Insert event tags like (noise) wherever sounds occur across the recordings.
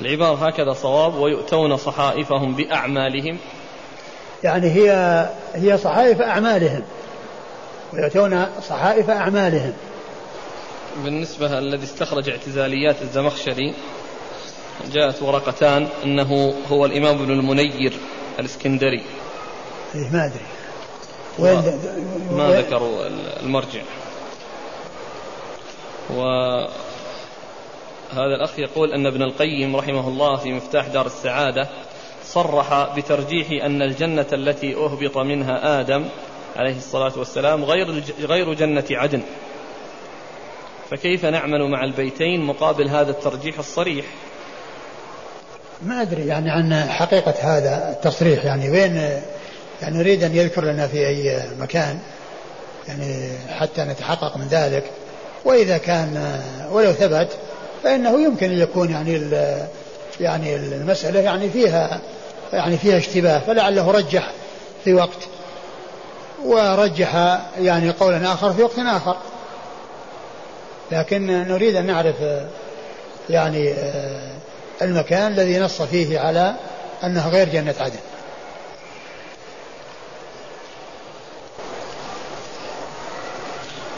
العبارة هكذا صواب ويؤتون صحائفهم بأعمالهم. يعني هي هي صحائف أعمالهم. ويؤتون صحائف أعمالهم. بالنسبة الذي استخرج اعتزاليات الزمخشري جاءت ورقتان أنه هو الإمام ابن المنير الإسكندري. إيه ما أدري. وين ما ذكروا المرجع. وهذا الأخ يقول أن ابن القيم رحمه الله في مفتاح دار السعادة صرح بترجيح أن الجنة التي أهبط منها آدم عليه الصلاة والسلام غير غير جنة عدن. فكيف نعمل مع البيتين مقابل هذا الترجيح الصريح؟ ما أدري يعني عن حقيقة هذا التصريح يعني وين يعني نريد أن يذكر لنا في أي مكان يعني حتى نتحقق من ذلك. وإذا كان ولو ثبت فإنه يمكن أن يكون يعني يعني المسألة يعني فيها يعني فيها اشتباه فلعله رجح في وقت ورجح يعني قولا آخر في وقت آخر. لكن نريد أن نعرف يعني المكان الذي نص فيه على أنها غير جنة عدن.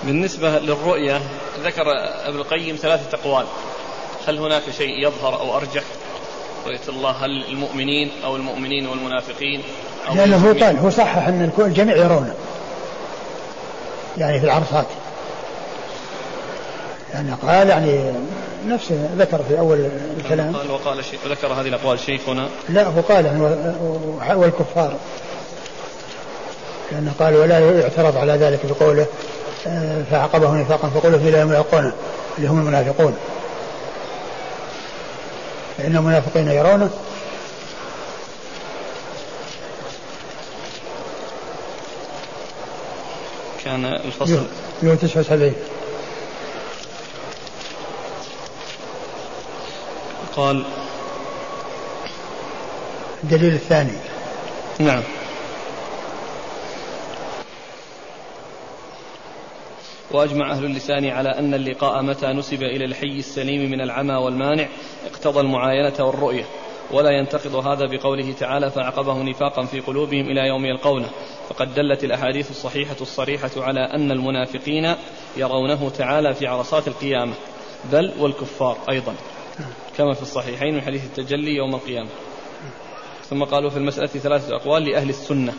بالنسبة للرؤية ذكر ابن القيم ثلاثة أقوال. هل هناك شيء يظهر أو أرجح؟ رؤية الله هل المؤمنين أو المؤمنين والمنافقين أو لأنه هو قال هو صحح أن الجميع يرونه يعني في العرصات. يعني قال يعني نفسه ذكر في أول الكلام. قال وقال شيء ذكر هذه الأقوال شيخنا. لا هو قال يعني والكفار. لأنه قال ولا يعترض على ذلك بقوله آه، فعقبه نفاقا فقوله في لا يلقونه اللي هم المنافقون. فإن المنافقين يرونه. كان الفصل. يوم 79 قال. الدليل الثاني. نعم. وأجمع أهل اللسان على أن اللقاء متى نسب إلى الحي السليم من العمى والمانع اقتضى المعاينة والرؤية. ولا ينتقض هذا بقوله تعالى فعقبه نفاقا في قلوبهم إلى يوم يلقونه فقد دلت الأحاديث الصحيحة الصريحة على أن المنافقين يرونه تعالى في عرصات القيامة بل والكفار أيضا. كما في الصحيحين من حديث التجلي يوم القيامة. ثم قالوا في المسألة ثلاثة أقوال لأهل السنة.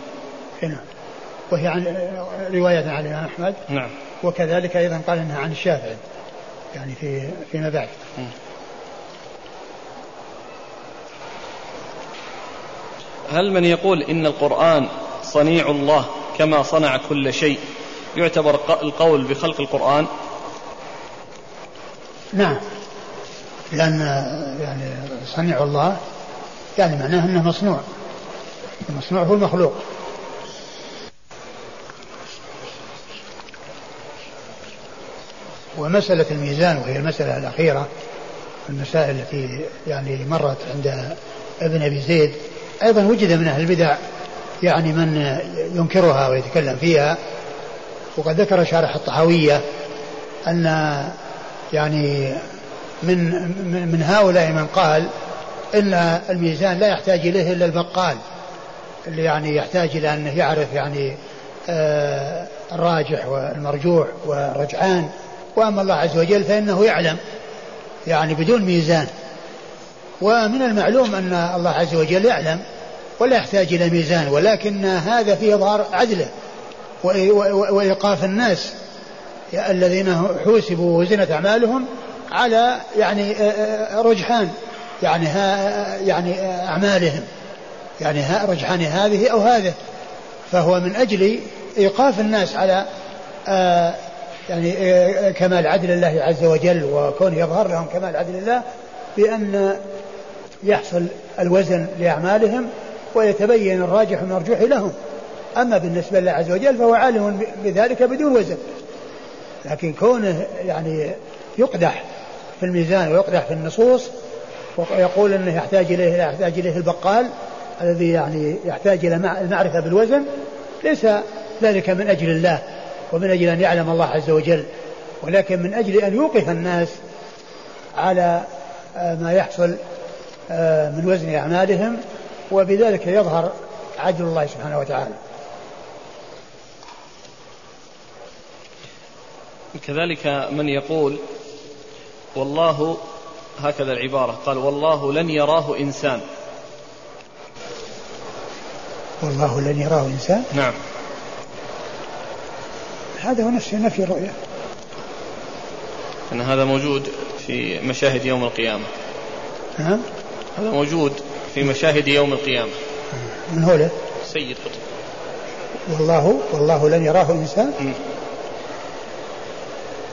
هنا وهي عن رواية عن الإمام أحمد. نعم. وكذلك أيضا قال أنها عن الشافعي يعني في فيما بعد. هل من يقول إن القرآن صنيع الله كما صنع كل شيء يعتبر القول بخلق القرآن؟ نعم. لأن يعني صنيع الله يعني معناه أنه مصنوع. المصنوع هو المخلوق. ومسألة الميزان وهي المسألة الأخيرة المسائل التي يعني مرت عند ابن أبي زيد أيضا وجد من أهل البدع يعني من ينكرها ويتكلم فيها. وقد ذكر شارح الطحاوية أن يعني من من هؤلاء من قال إن الميزان لا يحتاج إليه إلا البقال اللي يعني يحتاج إلى أنه يعرف يعني آه الراجح والمرجوح والرجعان. وأما الله عز وجل فإنه يعلم يعني بدون ميزان. ومن المعلوم أن الله عز وجل يعلم ولا يحتاج إلى ميزان ولكن هذا فيه إظهار عدله وإيقاف الناس الذين حوسبوا وزنت أعمالهم على يعني رجحان يعني ها يعني أعمالهم يعني ها رجحان هذه أو هذه فهو من أجل إيقاف الناس على يعني كمال عدل الله عز وجل وكونه يظهر لهم كمال عدل الله بأن يحصل الوزن لأعمالهم ويتبين الراجح والمرجوح لهم. أما بالنسبة لله عز وجل فهو عالم بذلك بدون وزن. لكن كونه يعني يقدح في الميزان ويقدح في النصوص ويقول إنه يحتاج إليه لا يحتاج إليه البقال الذي يعني يحتاج إلى المعرفة بالوزن ليس ذلك من أجل الله. ومن أجل أن يعلم الله عز وجل ولكن من أجل أن يوقف الناس على آه، ما يحصل آه، من وزن أعمالهم وبذلك يظهر عدل الله سبحانه وتعالى. كذلك من يقول والله هكذا العبارة قال والله لن يراه إنسان. والله لن يراه إنسان؟ نعم. هذا هو نفس نفي الرؤية أن هذا موجود في مشاهد يوم القيامة. ها؟ هذا موجود في مشاهد يوم القيامة. من هو له؟ سيد قطب. والله والله لن يراه إنسان م.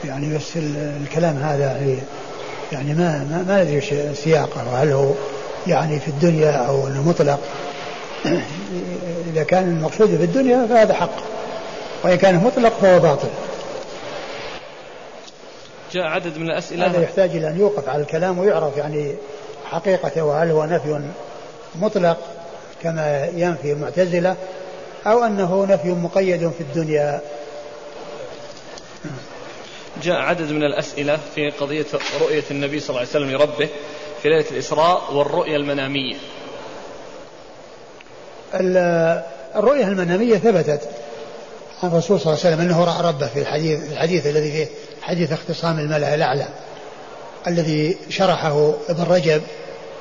يعني بس الكلام هذا يعني يعني ما ما, ما ندري وش سياقه. وهل هو يعني في الدنيا أو انه مطلق (clears throat) إذا كان المقصود في الدنيا فهذا حق. وإن كان مطلق فهو باطل. جاء عدد من الأسئلة. هذا يحتاج إلى أن يوقف على الكلام ويعرف يعني حقيقته وهل هو نفي مطلق كما ينفي المعتزلة أو أنه نفي مقيد في الدنيا. جاء عدد من الأسئلة في قضية رؤية النبي صلى الله عليه وسلم لربه في ليلة الإسراء والرؤية المنامية. الرؤية المنامية ثبتت. الرسول صلى الله عليه وسلم أنه رأى ربه في الحديث, الحديث الذي فيه حديث اختصام الملأ الأعلى الذي شرحه ابن رجب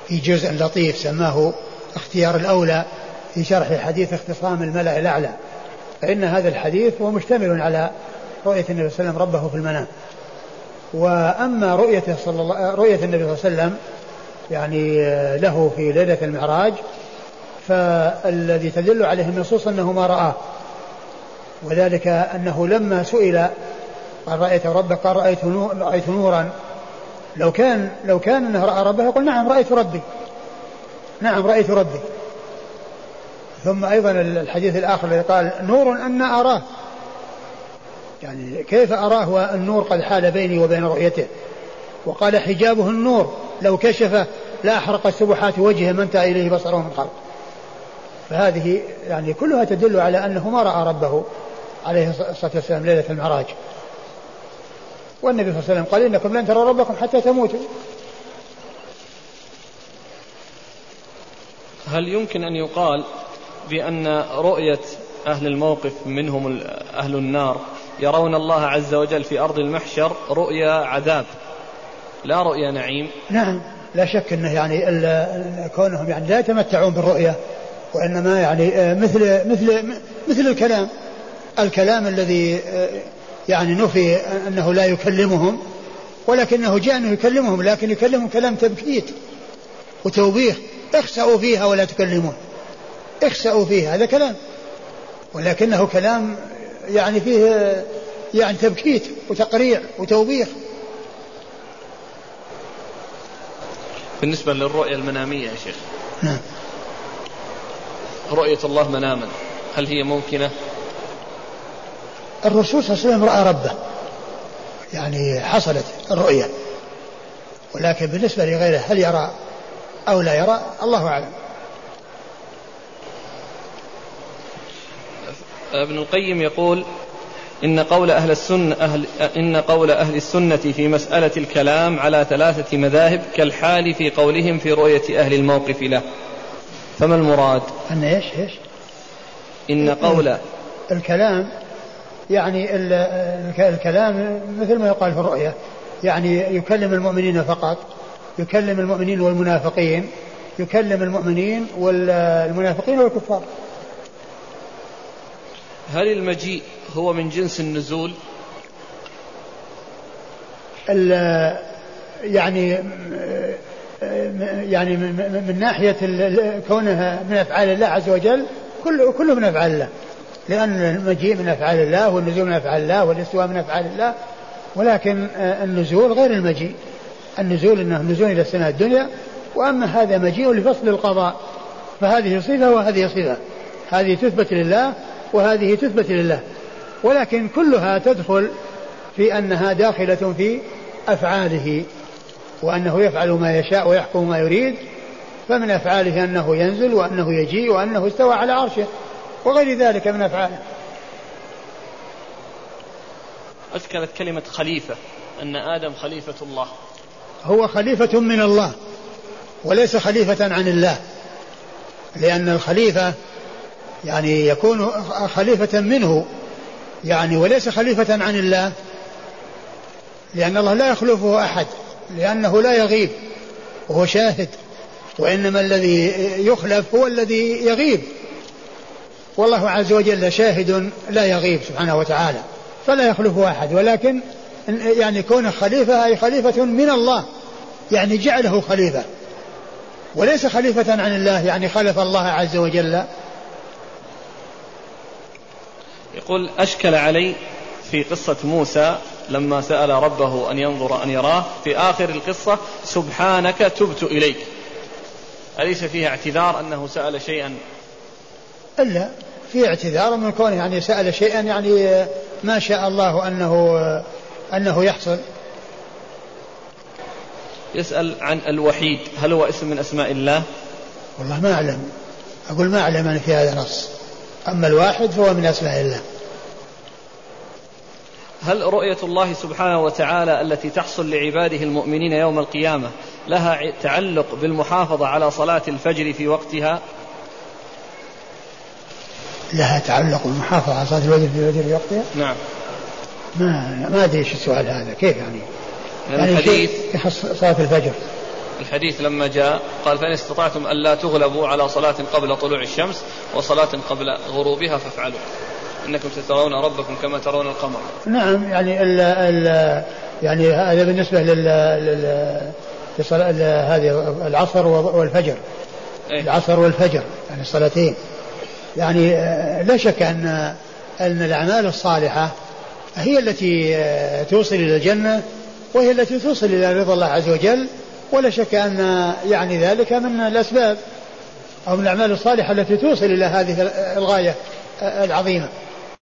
في جزء لطيف سماه اختيار الأولى في شرح حديث اختصام الملأ الأعلى. فإن هذا الحديث هو مشتمل على رؤية النبي صلى الله عليه وسلم ربه في المنام. وأما رؤيته صلى الله رؤية النبي صلى الله عليه وسلم يعني له في ليلة المعراج فالذي تدل عليه النصوص أنه ما رآه. وذلك أنه لما سئل قال رأيت ربك قال رأيت, نور رأيت نورا. لو كان لو كان أنه رأى ربه يقول نعم رأيت ربي. نعم رأيت ربي. ثم أيضا الحديث الآخر الذي قال نور أن أراه. يعني كيف أراه والنور قد حال بيني وبين رؤيته؟ وقال حجابه النور. لو كشف لا أحرق سبحات وجهه ما انتهى إليه بصره من خلق. فهذه يعني كلها تدل على أنه ما رأى ربه. عليه الصلاة والسلام ليلة المعراج. والنبي صلى الله عليه وسلم قال إنكم لن تروا ربكم حتى تموتوا. هل يمكن أن يقال بأن رؤية أهل الموقف منهم أهل النار يرون الله عز وجل في أرض المحشر رؤيا عذاب؟ لا رؤيا نعيم. نعم لا شك أنه يعني كونهم يعني لا يتمتعون بالرؤيا وإنما يعني آه، مثل مثل مثل الكلام. الكلام الذي آه، يعني نفي أنه لا يكلمهم ولكنه جاء أنه يكلمهم لكن يكلمهم كلام تبكيت وتوبيخ. اخسأوا فيها ولا تكلمون. اخسأوا فيها هذا كلام. ولكنه كلام يعني فيه يعني تبكيت وتقريع وتوبيخ. بالنسبة للرؤية المنامية يا شيخ. نعم. رؤية الله مناما هل هي ممكنة؟ الرسول صلى الله عليه وسلم رأى ربه. يعني حصلت الرؤية. ولكن بالنسبة لغيره هل يرى أو لا يرى؟ الله أعلم. ابن القيم يقول إن قول أهل السنة أهل إن قول أهل السنة في مسألة الكلام على ثلاثة مذاهب كالحال في قولهم في رؤية أهل الموقف له. فما المراد؟ أن إيش إيش؟ إن قول الكلام يعني الكلام مثل ما يقال في الرؤية. يعني يكلم المؤمنين فقط يكلم المؤمنين والمنافقين يكلم المؤمنين والمنافقين والكفار. هل المجيء هو من جنس النزول؟ يعني يعني من ناحية كونها من أفعال الله عز وجل كله كله من أفعال الله. لأن المجيء من أفعال الله والنزول من أفعال الله والاستواء من أفعال الله ولكن النزول غير المجيء. النزول إنه نزول إلى السماء الدنيا وأما هذا مجيء لفصل القضاء. فهذه صفة وهذه صفة. هذه تثبت لله وهذه تثبت لله. ولكن كلها تدخل في أنها داخلة في أفعاله وأنه يفعل ما يشاء ويحكم ما يريد فمن أفعاله أنه ينزل وأنه يجيء وأنه استوى على عرشه. وغير ذلك من أفعاله أذكرت كلمة خليفة أن آدم خليفة الله. هو خليفة من الله وليس خليفة عن الله. لأن الخليفة يعني يكون خليفة منه يعني وليس خليفة عن الله. لأن الله لا يخلفه أحد لأنه لا يغيب وهو شاهد. وإنما الذي يخلف هو الذي يغيب. والله عز وجل شاهد لا يغيب سبحانه وتعالى فلا يخلفه أحد ولكن يعني كونه خليفة أي خليفة من الله يعني جعله خليفة وليس خليفة عن الله يعني خلف الله عز وجل. يقول أشكل علي في قصة موسى لما سأل ربه أن ينظر أن يراه في آخر القصة سبحانك تبت إليك. أليس فيها اعتذار أنه سأل شيئا إلا في اعتذار من كونه يعني سأل شيئا يعني ما شاء الله أنه أنه يحصل. يسأل عن الوحيد هل هو اسم من أسماء الله؟ والله ما أعلم. أقول ما أعلم أن في هذا نص أما الواحد فهو من أسماء الله. هل رؤية الله سبحانه وتعالى التي تحصل لعباده المؤمنين يوم القيامة لها تعلق بالمحافظة على صلاة الفجر في وقتها؟ لها تعلق بالمحافظة على صلاة الفجر في الفجر في وقتها نعم ما ما أدري إيش السؤال هذا كيف يعني يعني الحديث يخص صلاة الفجر الحديث لما جاء قال فإن استطعتم ألا تغلبوا على صلاة قبل طلوع الشمس وصلاة قبل غروبها فافعلوا إنكم سترون ربكم كما ترون القمر. نعم يعني ال ال يعني هذا بالنسبة لل, لل هذه العصر والفجر. إيه؟ العصر والفجر يعني الصلاتين. يعني آه، لا شك أن أن الأعمال الصالحة هي التي آه، توصل إلى الجنة وهي التي توصل إلى رضا الله عز وجل ولا شك أن يعني ذلك من الأسباب أو من الأعمال الصالحة التي توصل إلى هذه الغاية آه، العظيمة.